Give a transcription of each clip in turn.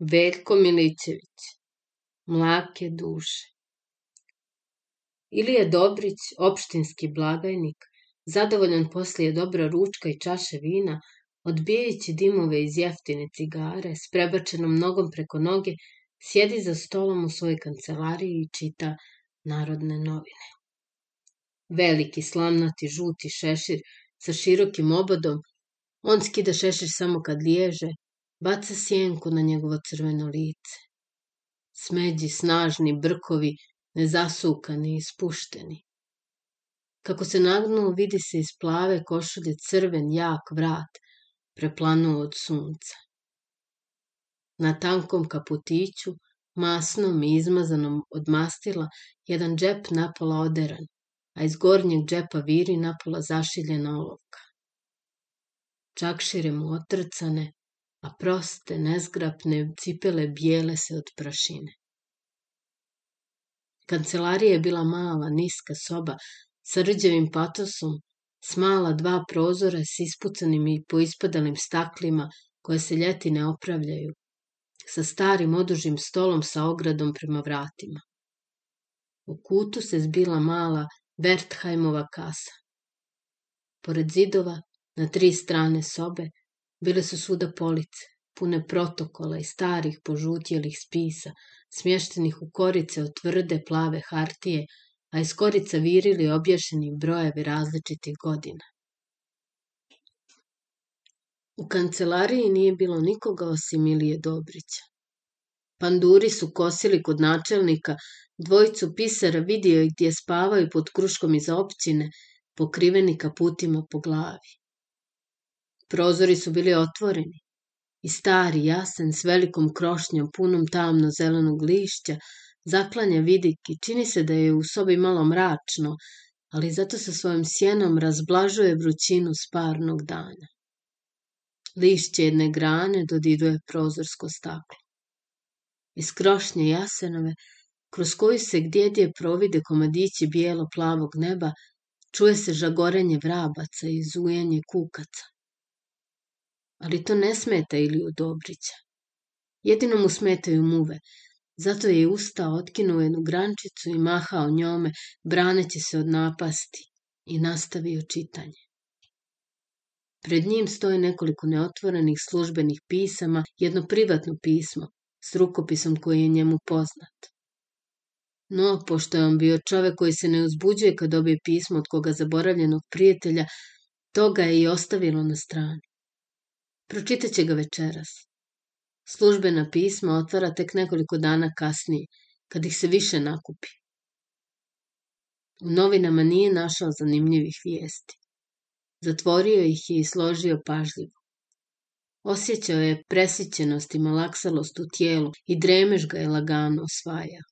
Veljko Milićević, Mlake duše. Ilija Dobrić, opštinski blagajnik, zadovoljan poslije dobra ručka i čaše vina, odbijajući dimove iz jeftine cigare, s prebačenom nogom preko noge, sjedi za stolom u svojoj kancelariji i čita narodne novine. Veliki slamnati žuti šešir sa širokim obodom, on skida šešir samo kad liježe, baca sjenku na njegovo crveno lice. Smeđi, snažni, brkovi, nezasukani i spušteni. Kako se nagnuo, vidi se iz plave košulje crven, jak vrat, preplanuo od sunca. Na tankom kaputiću, masnom i izmazanom od mastila, jedan džep napola oderan, a iz gornjeg džepa viri napola zašiljena olovka. Čakšire mu otrcane, a proste, nezgrapne cipele bijele se od prašine. Kancelarija je bila mala, niska soba sa rđavim patosom, smala dva prozora s ispucanim i poispadalim staklima koje se ljeti ne opravljaju, sa starim odužim stolom sa ogradom prema vratima. U kutu se zbila mala Wertheimova kasa. Pored zidova, na tri strane sobe, Bile su svuda police, pune protokola i starih požutjelih spisa, smještenih u korice od tvrde plave hartije, a iz korica virili objašeni brojevi različitih godina. U kancelariji nije bilo nikoga osim Ilije Dobrića. Panduri su kosili kod načelnika, dvojicu pisara vidio i gdje spavaju pod kruškom iz općine, pokriveni kaputima po glavi. Prozori su bili otvoreni i stari jasen s velikom krošnjom punom tamno zelenog lišća zaklanja vidik i čini se da je u sobi malo mračno, ali zato sa svojom sjenom razblažuje vrućinu sparnog dana. Lišće jedne grane dodiruje prozorsko staklo. Iz krošnje jasenove, kroz koju se gdjedje provide komadići bijelo-plavog neba, čuje se žagorenje vrabaca i zujanje kukaca ali to ne smeta Iliju Dobrića. Jedino mu smetaju muve, zato je ustao, otkinuo jednu grančicu i mahao njome, braneći se od napasti, i nastavio čitanje. Pred njim stoje nekoliko neotvorenih službenih pisama, jedno privatno pismo, s rukopisom koji je njemu poznat. No, pošto je on bio čovek koji se ne uzbuđuje kad dobije pismo od koga zaboravljenog prijatelja, to ga je i ostavilo na strani. Pročitaće ga večeras. Službena pisma otvara tek nekoliko dana kasnije, kad ih se više nakupi. U novinama nije našao zanimljivih vijesti. Zatvorio ih je i složio pažljivo. Osjećao je presićenost i malaksalost u tijelu i dremež ga je lagano osvaja.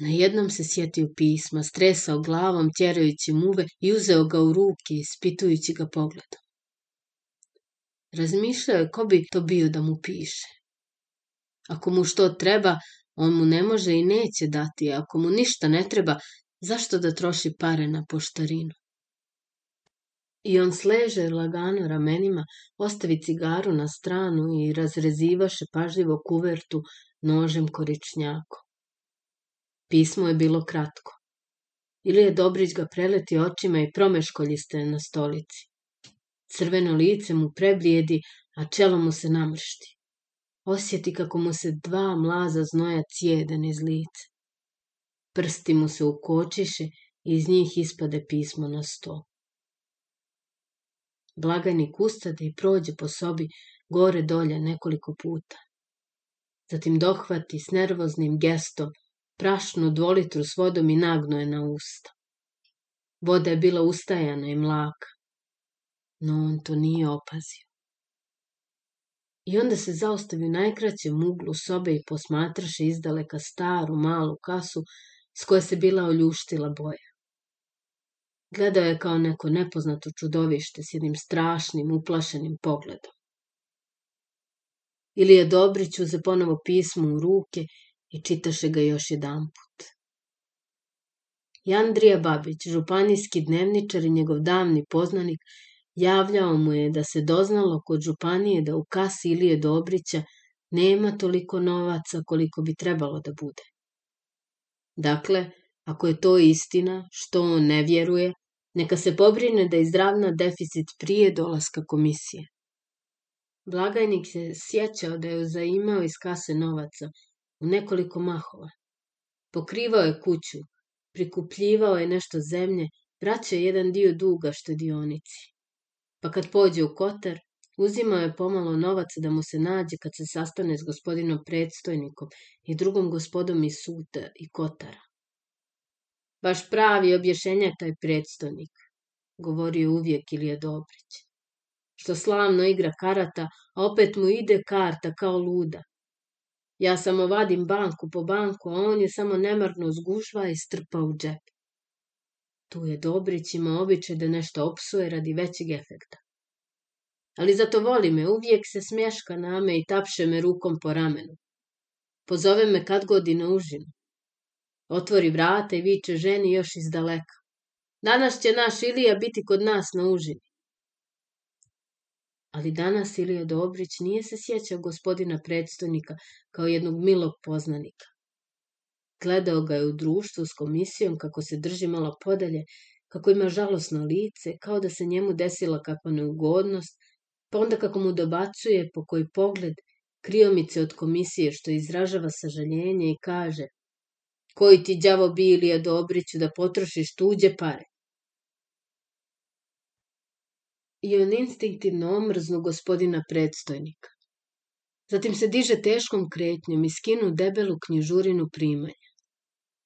jednom se sjetio pisma, stresao glavom, tjerajući muve i uzeo ga u ruke, ispitujući ga pogledom. Razmišljao je ko bi to bio da mu piše. Ako mu što treba, on mu ne može i neće dati, a ako mu ništa ne treba, zašto da troši pare na poštarinu? I on sleže lagano ramenima, ostavi cigaru na stranu i razrezivaše pažljivo kuvertu nožem koričnjako. Pismo je bilo kratko. Ili je Dobrić ga preleti očima i promeškolji ste na stolici. Crveno lice mu preblijedi, a čelo mu se namršti. Osjeti kako mu se dva mlaza znoja cijedan iz lica. Prsti mu se ukočiše i iz njih ispade pismo na sto. Blaganik ustade i prođe po sobi gore dolje nekoliko puta. Zatim dohvati s nervoznim gestom prašnu dvolitru s vodom i nagno je na usta. Voda je bila ustajana i mlaka no on to nije opazio. I onda se zaustavi u najkraćem uglu sobe i posmatraše izdaleka staru malu kasu s koje se bila oljuštila boja. Gledao je kao neko nepoznato čudovište s jednim strašnim, uplašenim pogledom. Ilija Dobrić uze ponovo pismo u ruke i čitaše ga još jedan put. Jandrija Babić, županijski dnevničar i njegov davni poznanik, Javljao mu je da se doznalo kod županije da u kasi Ilije Dobrića nema toliko novaca koliko bi trebalo da bude. Dakle, ako je to istina, što on ne vjeruje, neka se pobrine da izravna deficit prije dolaska komisije. Blagajnik se sjećao da je zaimao iz kase novaca u nekoliko mahova. Pokrivao je kuću, prikupljivao je nešto zemlje, vraćao jedan dio duga štedionici pa kad pođe u Kotar, uzimao je pomalo novaca da mu se nađe kad se sastane s gospodinom predstojnikom i drugom gospodom iz Suta i Kotara. Baš pravi obješenja taj predstojnik, govorio uvijek Ilija Dobrić. Što slavno igra karata, a opet mu ide karta kao luda. Ja samo vadim banku po banku, a on je samo nemarno zgušva i strpa u džep. Tu je Dobrić ima običaj da nešto opsuje radi većeg efekta. Ali zato voli me, uvijek se smješka na me i tapše me rukom po ramenu. Pozove me kad god i na užinu. Otvori vrata i viče ženi još iz daleka. Danas će naš Ilija biti kod nas na užini. Ali danas Ilija Dobrić nije se sjećao gospodina predstojnika kao jednog milog poznanika. Gledao ga je u društvu s komisijom kako se drži malo podalje, kako ima žalosno lice, kao da se njemu desila kakva neugodnost, pa onda kako mu dobacuje po koji pogled kriomice od komisije što izražava sažaljenje i kaže koji ti đavo je Dobriću da potrošiš tuđe pare. I on instinktivno omrznu gospodina predstojnika. Zatim se diže teškom kretnjom i skinu debelu knjižurinu primanja.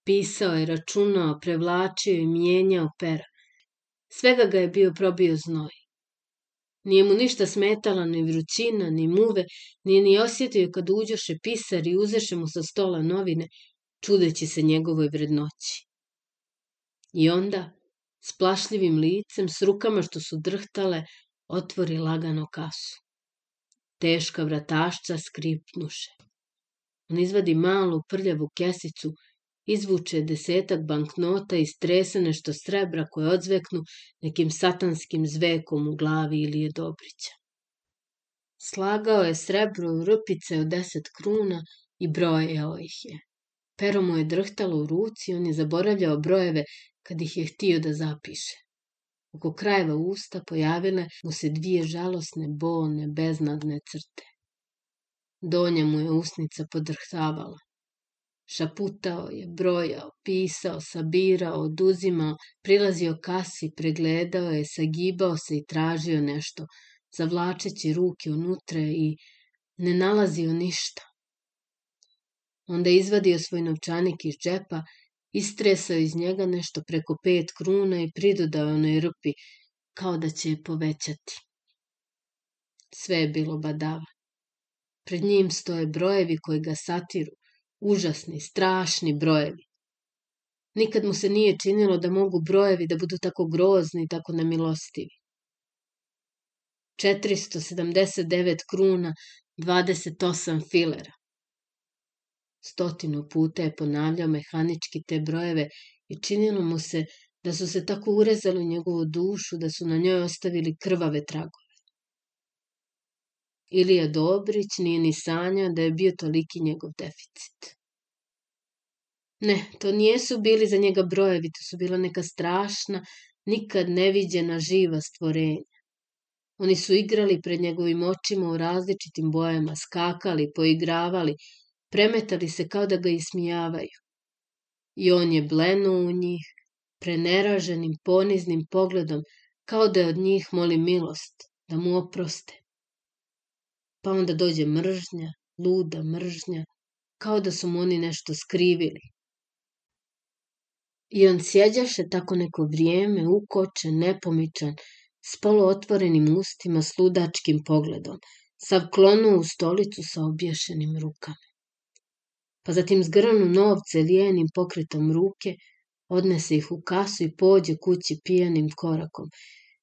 Pisao je, računao, prevlačio i mijenjao pera. Svega ga je bio probio znoj. Nije mu ništa smetala, ni vrućina, ni muve, nije ni osjetio kad uđoše pisar i uzeše mu sa stola novine, čudeći se njegovoj vrednoći. I onda, s plašljivim licem, s rukama što su drhtale, otvori lagano kasu. Teška vratašca skripnuše. On izvadi malu prljavu kesicu izvuče desetak banknota i istresene što srebra koje odzveknu nekim satanskim zvekom u glavi ili je Dobrića. Slagao je srebro u rupice od deset kruna i brojeo ih je. Pero mu je drhtalo u ruci i on je zaboravljao brojeve kad ih je htio da zapiše. Oko krajeva usta pojavile mu se dvije žalosne, bolne, beznadne crte. Donja mu je usnica podrhtavala. Šaputao je, brojao, pisao, sabirao, oduzimao, prilazio kasi, pregledao je, sagibao se i tražio nešto, zavlačeći ruke unutra i ne nalazio ništa. Onda je izvadio svoj novčanik iz džepa, istresao iz njega nešto preko pet kruna i pridodao onoj rupi, kao da će je povećati. Sve je bilo badava. Pred njim stoje brojevi koji ga satiru, Užasni, strašni brojevi. Nikad mu se nije činilo da mogu brojevi da budu tako grozni i tako nemilostivi. 479 kruna, 28 filera. Stotinu puta je ponavljao mehanički te brojeve i činilo mu se da su se tako urezali u njegovu dušu da su na njoj ostavili krvave tragove. Ilija Dobrić nije ni sanjao da je bio toliki njegov deficit. Ne, to nijesu bili za njega brojevi, to su bila neka strašna, nikad neviđena živa stvorenja. Oni su igrali pred njegovim očima u različitim bojama, skakali, poigravali, premetali se kao da ga ismijavaju. I on je blenuo u njih, preneraženim, poniznim pogledom, kao da je od njih moli milost, da mu oproste. Pa onda dođe mržnja, luda mržnja, kao da su mu oni nešto skrivili. I on sjeđaše tako neko vrijeme, ukočen, nepomičan, s poluotvorenim ustima, s ludačkim pogledom, sav klonu u stolicu sa obješenim rukama. Pa zatim zgranu novce lijenim pokretom ruke, odnese ih u kasu i pođe kući pijanim korakom,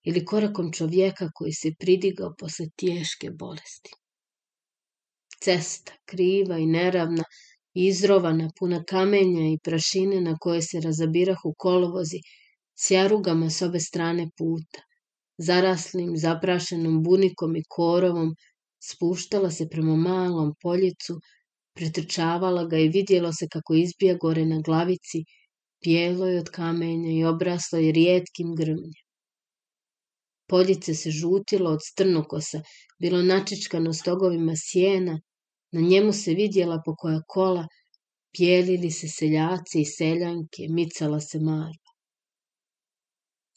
ili korakom čovjeka koji se pridigao posle tješke bolesti cesta, kriva i neravna, izrovana, puna kamenja i prašine na koje se razabirahu kolovozi, s jarugama s obe strane puta, zaraslim, zaprašenom bunikom i korovom, spuštala se prema malom poljicu, pretrčavala ga i vidjelo se kako izbija gore na glavici, bijelo je od kamenja i obraslo je rijetkim grmljem. Poljice se žutilo od strnokosa, bilo načičkano stogovima sjena, Na njemu se vidjela po koja kola, pjelili se seljaci i seljanke, micala se marva.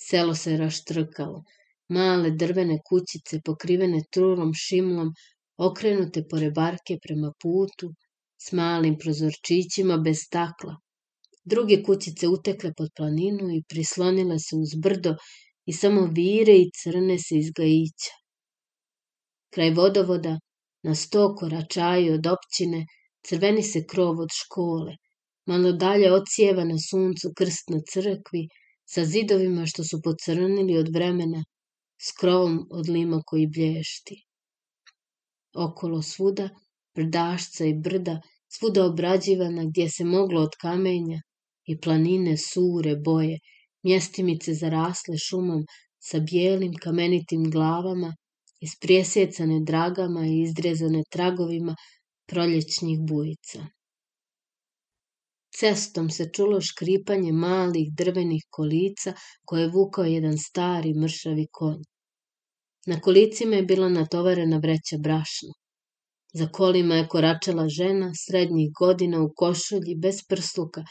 Selo se raštrkalo, male drvene kućice pokrivene trulom šimlom, okrenute pored barke prema putu, s malim prozorčićima bez stakla. Druge kućice utekle pod planinu i prislonile se uz brdo i samo vire i crne se iz gajića. Kraj vodovoda na sto koračaju od općine, crveni se krov od škole, malo dalje ocijeva na suncu krst na crkvi, sa zidovima što su pocrnili od vremena, s krovom od lima koji blješti. Okolo svuda, prdašca i brda, svuda obrađivana gdje se moglo od kamenja i planine sure boje, mjestimice zarasle šumom sa bijelim kamenitim glavama, ispresjecane dragama i izdrezane tragovima proljećnjih bujica. Cestom se čulo škripanje malih drvenih kolica koje je vukao jedan stari mršavi konj. Na kolicima je bila natovarena vreća brašna. Za kolima je koračala žena srednjih godina u košulji bez prsluka,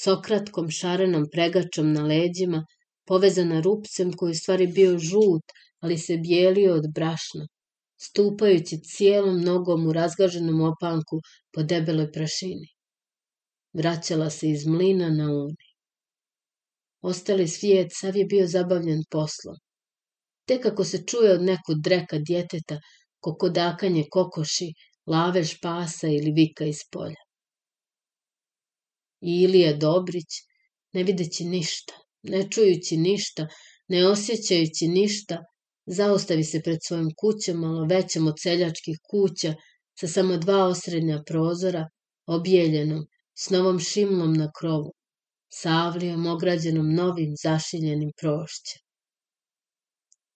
s okratkom šarenom pregačom na leđima, povezana rupcem koji u stvari bio žut ali se bijelio od brašna, stupajući cijelom nogom u razgaženom opanku po debeloj prašini. Vraćala se iz mlina na uni. Ostali svijet sav je bio zabavljen poslom. Tek ako se čuje od nekog dreka djeteta, kokodakanje kokoši, lavež pasa ili vika iz polja. I Ilija Dobrić, ne videći ništa, ne čujući ništa, ne osjećajući ništa, Zaustavi se pred svojom kućom, malo većom od seljačkih kuća, sa samo dva osrednja prozora, objeljenom, s novom šimlom na krovu, sa avlijom ograđenom novim zašiljenim prošćem.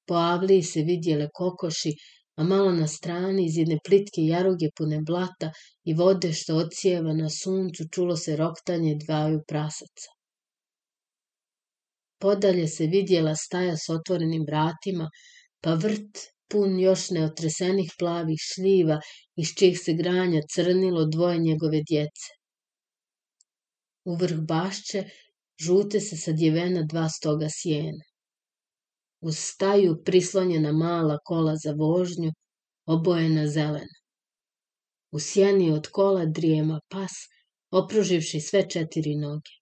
Po avliji se vidjele kokoši, a malo na strani iz jedne plitke jaruge pune blata i vode što odsijeva na suncu čulo se roktanje dvaju prasaca. Podalje se vidjela staja s otvorenim vratima, pa vrt pun još neotresenih plavih šljiva iz čih se granja crnilo dvoje njegove djece. U vrh bašće žute se sadjevena dva stoga sjene. Uz staju prislonjena mala kola za vožnju, obojena zelena. U sjeni od kola drijema pas, opruživši sve četiri noge.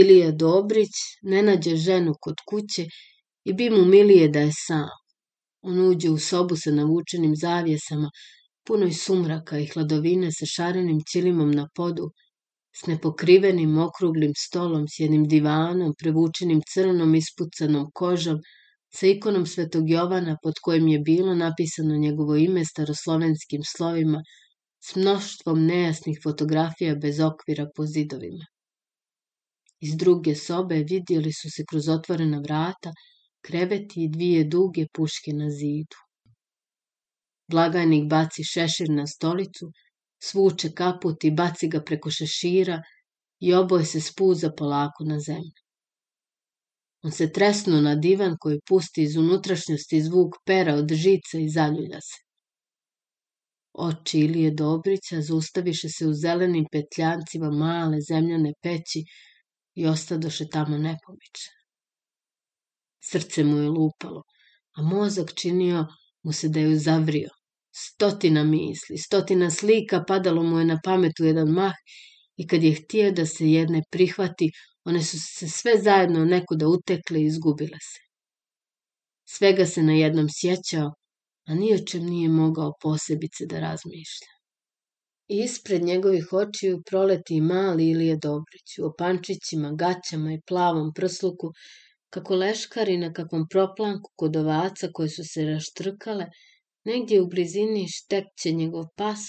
Ilija Dobrić ne nađe ženu kod kuće i bi mu milije da je sam. On uđe u sobu sa navučenim zavjesama, punoj sumraka i hladovine sa šarenim ćilimom na podu, s nepokrivenim okruglim stolom, s jednim divanom, prevučenim crnom ispucanom kožom, sa ikonom Svetog Jovana pod kojim je bilo napisano njegovo ime staroslovenskim slovima, s mnoštvom nejasnih fotografija bez okvira po zidovima. Iz druge sobe vidjeli su se kroz otvorena vrata kreveti i dvije duge puške na zidu. Blagajnik baci šešir na stolicu, svuče kaput i baci ga preko šešira i oboje se spuza polako na zemlju. On se tresnu na divan koji pusti iz unutrašnjosti zvuk pera od žica i zaljulja se. Oči Ilije Dobrića zaustaviše se u zelenim petljancima male zemljane peći i ostadoše tamo nepomičan. Srce mu je lupalo, a mozak činio mu se da je zavrio. Stotina misli, stotina slika padalo mu je na pamet u jedan mah i kad je htio da se jedne prihvati, one su se sve zajedno nekuda utekle i izgubile se. Svega se na jednom sjećao, a ni o čem nije mogao posebice da razmišlja. Ispred njegovih očiju proleti mali Ilije Dobrić u opančićima, gaćama i plavom prsluku, kako leškari na kakvom proplanku kod ovaca koje su se raštrkale, negdje u blizini štekće njegov pas,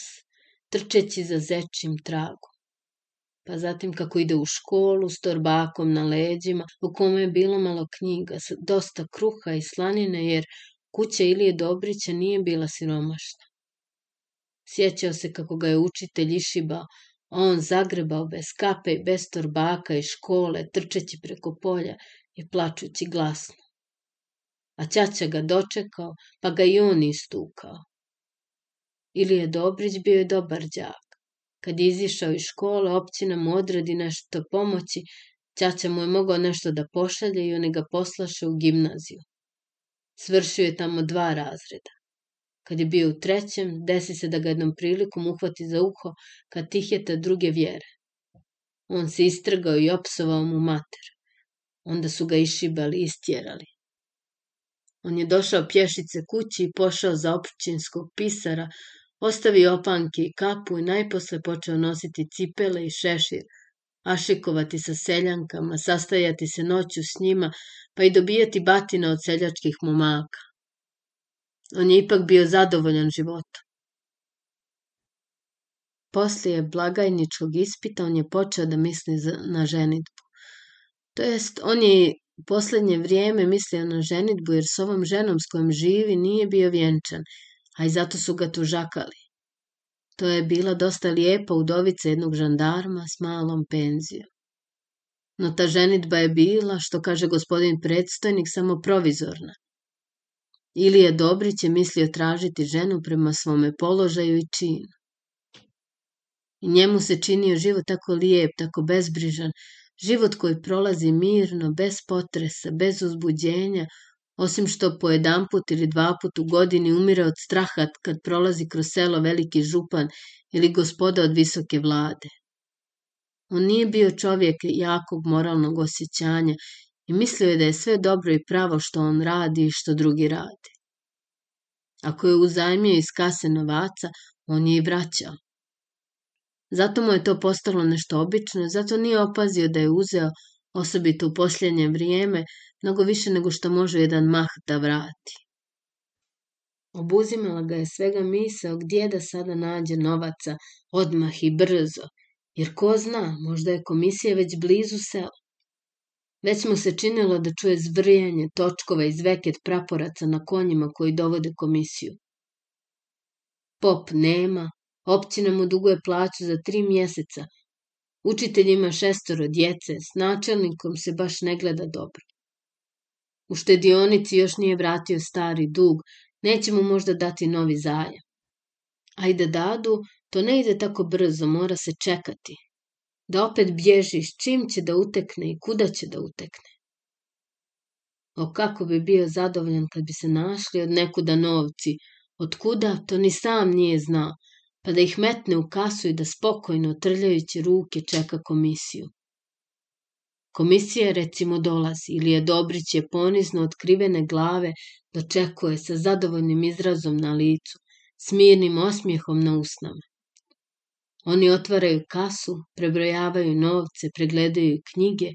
trčeći za zečim tragom. Pa zatim kako ide u školu s torbakom na leđima, u kome je bilo malo knjiga, dosta kruha i slanine, jer kuća Ilije Dobrića nije bila siromašna. Sjećao se kako ga je učitelj išiba, on zagrebao bez kape i bez torbaka iz škole, trčeći preko polja i plačući glasno. A Ćaća ga dočekao, pa ga i on istukao. je Dobrić bio je dobar đak. Kad je izišao iz škole, općina mu odredi nešto pomoći, Ćaća mu je mogao nešto da pošalje i oni ga poslaše u gimnaziju. Svršio je tamo dva razreda. Kad je bio u trećem, desi se da ga jednom prilikom uhvati za uho katiheta druge vjere. On se istrgao i opsovao mu mater. Onda su ga išibali i istjerali. On je došao pješice kući i pošao za općinskog pisara, ostavio opanke i kapu i najposle počeo nositi cipele i šešir, ašikovati sa seljankama, sastajati se noću s njima, pa i dobijati batina od seljačkih momaka. On je ipak bio zadovoljan životom. Poslije blagajničkog ispita on je počeo da misli na ženitbu. To jest, on je posljednje vrijeme mislio na ženitbu jer s ovom ženom s kojom živi nije bio vjenčan, a i zato su ga tužakali. To je bila dosta lijepa udovica jednog žandarma s malom penzijom. No ta ženitba je bila, što kaže gospodin predstojnik, samo provizorna. Ilije Dobrić je mislio tražiti ženu prema svome položaju i činu. I njemu se činio život tako lijep, tako bezbrižan, život koji prolazi mirno, bez potresa, bez uzbuđenja, osim što po jedan put ili dva put u godini umire od straha kad prolazi kroz selo veliki župan ili gospoda od visoke vlade. On nije bio čovjek jakog moralnog osjećanja i mislio je da je sve dobro i pravo što on radi i što drugi rade. Ako je uzajmio iz kase novaca, on je i vraćao. Zato mu je to postalo nešto obično, zato nije opazio da je uzeo, osobito u posljednje vrijeme, mnogo više nego što može jedan mah da vrati. Obuzimala ga je svega misao gdje da sada nađe novaca, odmah i brzo, jer ko zna, možda je komisija već blizu sela. Već mu se činilo da čuje zvrijanje točkova iz veket praporaca na konjima koji dovode komisiju. Pop nema, općina mu duguje plaću za tri mjeseca, učitelj ima šestoro djece, s načelnikom se baš ne gleda dobro. U štedionici još nije vratio stari dug, neće mu možda dati novi zajam. Ajde dadu, to ne ide tako brzo, mora se čekati, da opet bježi s čim će da utekne i kuda će da utekne. O kako bi bio zadovoljan kad bi se našli od nekuda novci, od kuda to ni sam nije znao, pa da ih metne u kasu i da spokojno trljajući ruke čeka komisiju. Komisija recimo dolazi ili je Dobrić je ponizno otkrivene glave dočekuje da sa zadovoljnim izrazom na licu, smirnim osmijehom na usnama. Oni otvaraju kasu, prebrojavaju novce, pregledaju knjige,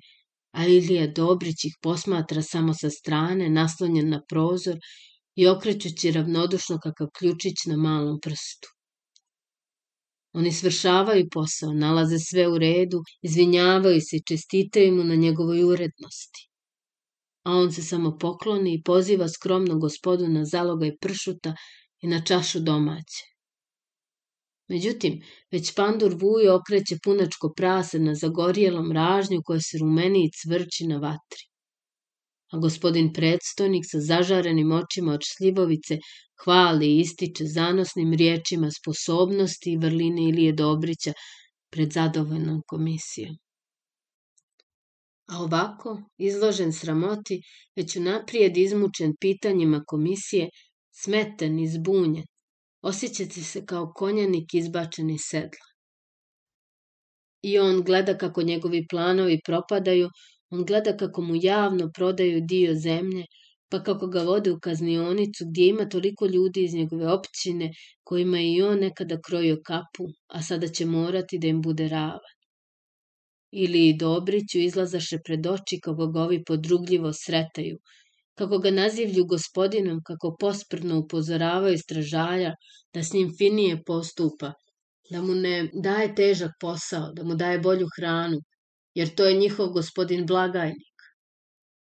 a Ilija Dobrić ih posmatra samo sa strane, naslonjen na prozor i okrećući ravnodušno kakav ključić na malom prstu. Oni svršavaju posao, nalaze sve u redu, izvinjavaju se i čestitaju mu na njegovoj urednosti. A on se samo pokloni i poziva skromno gospodu na zalogaj pršuta i na čašu domaće. Međutim, već pandur Vujo okreće punačko prase na zagorjelom ražnju koja se rumeni i cvrči na vatri. A gospodin predstojnik sa zažarenim očima od šljivovice hvali i ističe zanosnim riječima sposobnosti i vrline Ilije Dobrića pred zadovoljnom komisijom. A ovako, izložen sramoti, već unaprijed izmučen pitanjima komisije, smeten i zbunjen, Osjećate se kao konjanik izbačeni sedla. I on gleda kako njegovi planovi propadaju, on gleda kako mu javno prodaju dio zemlje, pa kako ga vode u kaznionicu gdje ima toliko ljudi iz njegove općine kojima je i on nekada krojio kapu, a sada će morati da im bude ravan. Ili Dobriću izlazaše pred oči kako ga ovi podrugljivo sretaju, kako ga nazivlju gospodinom, kako posprno upozoravaju stražalja da s njim finije postupa, da mu ne daje težak posao, da mu daje bolju hranu, jer to je njihov gospodin blagajnik.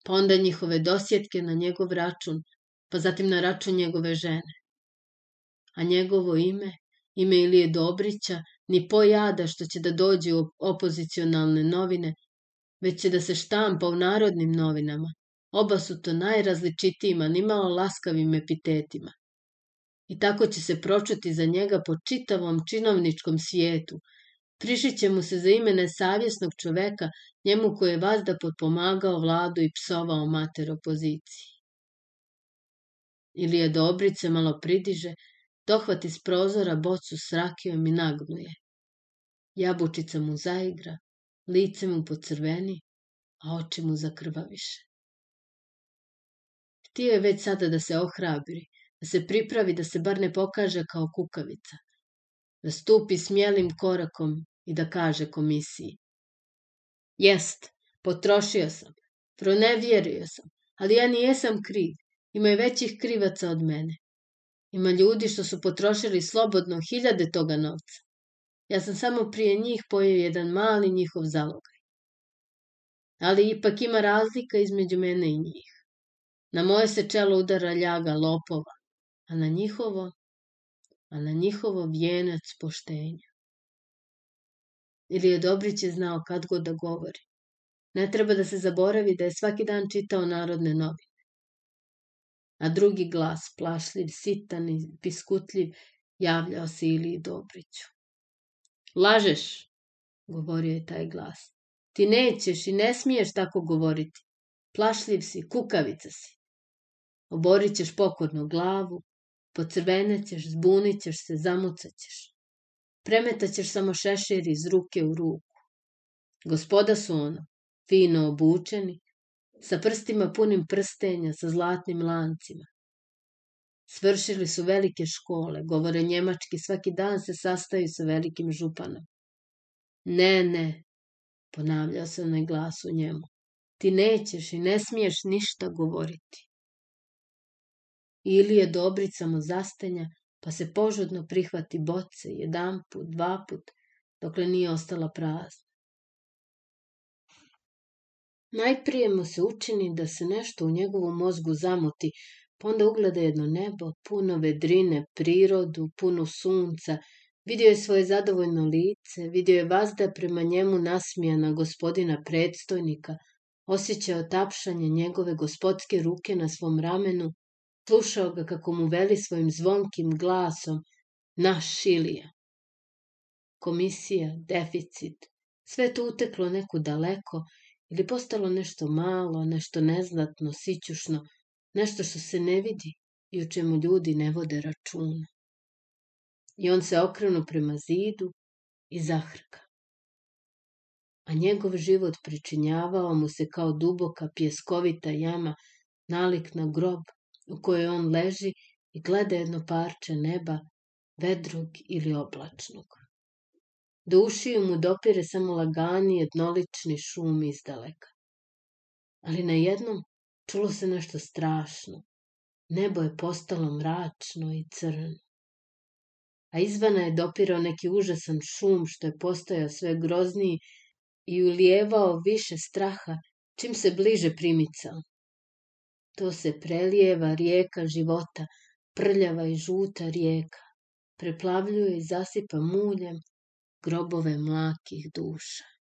Pa onda njihove dosjetke na njegov račun, pa zatim na račun njegove žene. A njegovo ime, ime Ilije Dobrića, ni pojada što će da dođe u opozicionalne novine, već će da se štampa u narodnim novinama, Oba su to najrazličitijim, nimalo laskavim epitetima. I tako će se pročuti za njega po čitavom činovničkom svijetu. Prišiće mu se za ime savjesnog čoveka, njemu koji je vazda potpomagao vladu i psovao mater opoziciji. Ilija Dobrice malo pridiže, dohvati s prozora bocu s rakijom i nagnuje. Jabučica mu zaigra, lice mu pocrveni, a oči mu zakrvaviše. Htio je već sada da se ohrabri, da se pripravi da se bar ne pokaže kao kukavica, da stupi smjelim korakom i da kaže komisiji. Jest, potrošio sam, pronevjerio sam, ali ja nijesam kriv, ima i većih krivaca od mene. Ima ljudi što su potrošili slobodno hiljade toga novca. Ja sam samo prije njih pojeo jedan mali njihov zalogaj. Ali ipak ima razlika između mene i njih. Na moje se čelo udara ljaga lopova, a na njihovo, a na njihovo vjenac poštenja. Ili je Dobrić je znao kad god da govori. Ne treba da se zaboravi da je svaki dan čitao narodne novine. A drugi glas, plašljiv, sitan i piskutljiv, javljao se Iliji Dobriću. Lažeš, govorio je taj glas. Ti nećeš i ne smiješ tako govoriti. Plašljiv si, kukavica si. Oborit ćeš pokornu glavu, pocrvenećeš, zbunićeš se, zamucaćeš. Premetaćeš samo šešir iz ruke u ruku. Gospoda su ono, fino obučeni, sa prstima punim prstenja, sa zlatnim lancima. Svršili su velike škole, govore njemački, svaki dan se sastaju sa velikim županom. Ne, ne, ponavljao se na glas u njemu. Ti nećeš i ne smiješ ništa govoriti ili je Dobrica mu zastanja, pa se požudno prihvati boce jedan put, dva put, dokle nije ostala prazna. Najprije mu se učini da se nešto u njegovom mozgu zamuti, pa onda ugleda jedno nebo, puno vedrine, prirodu, puno sunca, Vidio je svoje zadovoljno lice, vidio je vazda prema njemu nasmijana gospodina predstojnika, osjećao tapšanje njegove gospodske ruke na svom ramenu Slušao ga kako mu veli svojim zvonkim glasom naš Ilija. Komisija, deficit, sve to uteklo neku daleko ili postalo nešto malo, nešto neznatno, sićušno, nešto što se ne vidi i o čemu ljudi ne vode računa. I on se okrenu prema zidu i zahrka. A njegov život pričinjavao mu se kao duboka pjeskovita jama, nalik na grob u kojoj on leži i gleda jedno parče neba, vedrog ili oblačnog. Do ušiju mu dopire samo lagani, jednolični šum izdaleka. Ali na jednom čulo se nešto strašno. Nebo je postalo mračno i crno. A izvana je dopirao neki užasan šum što je postojao sve grozniji i ulijevao više straha čim se bliže primicao. To se prelijeva rijeka života, prljava i žuta rijeka. Preplavljuje i zasipa muljem grobove mlakih duša.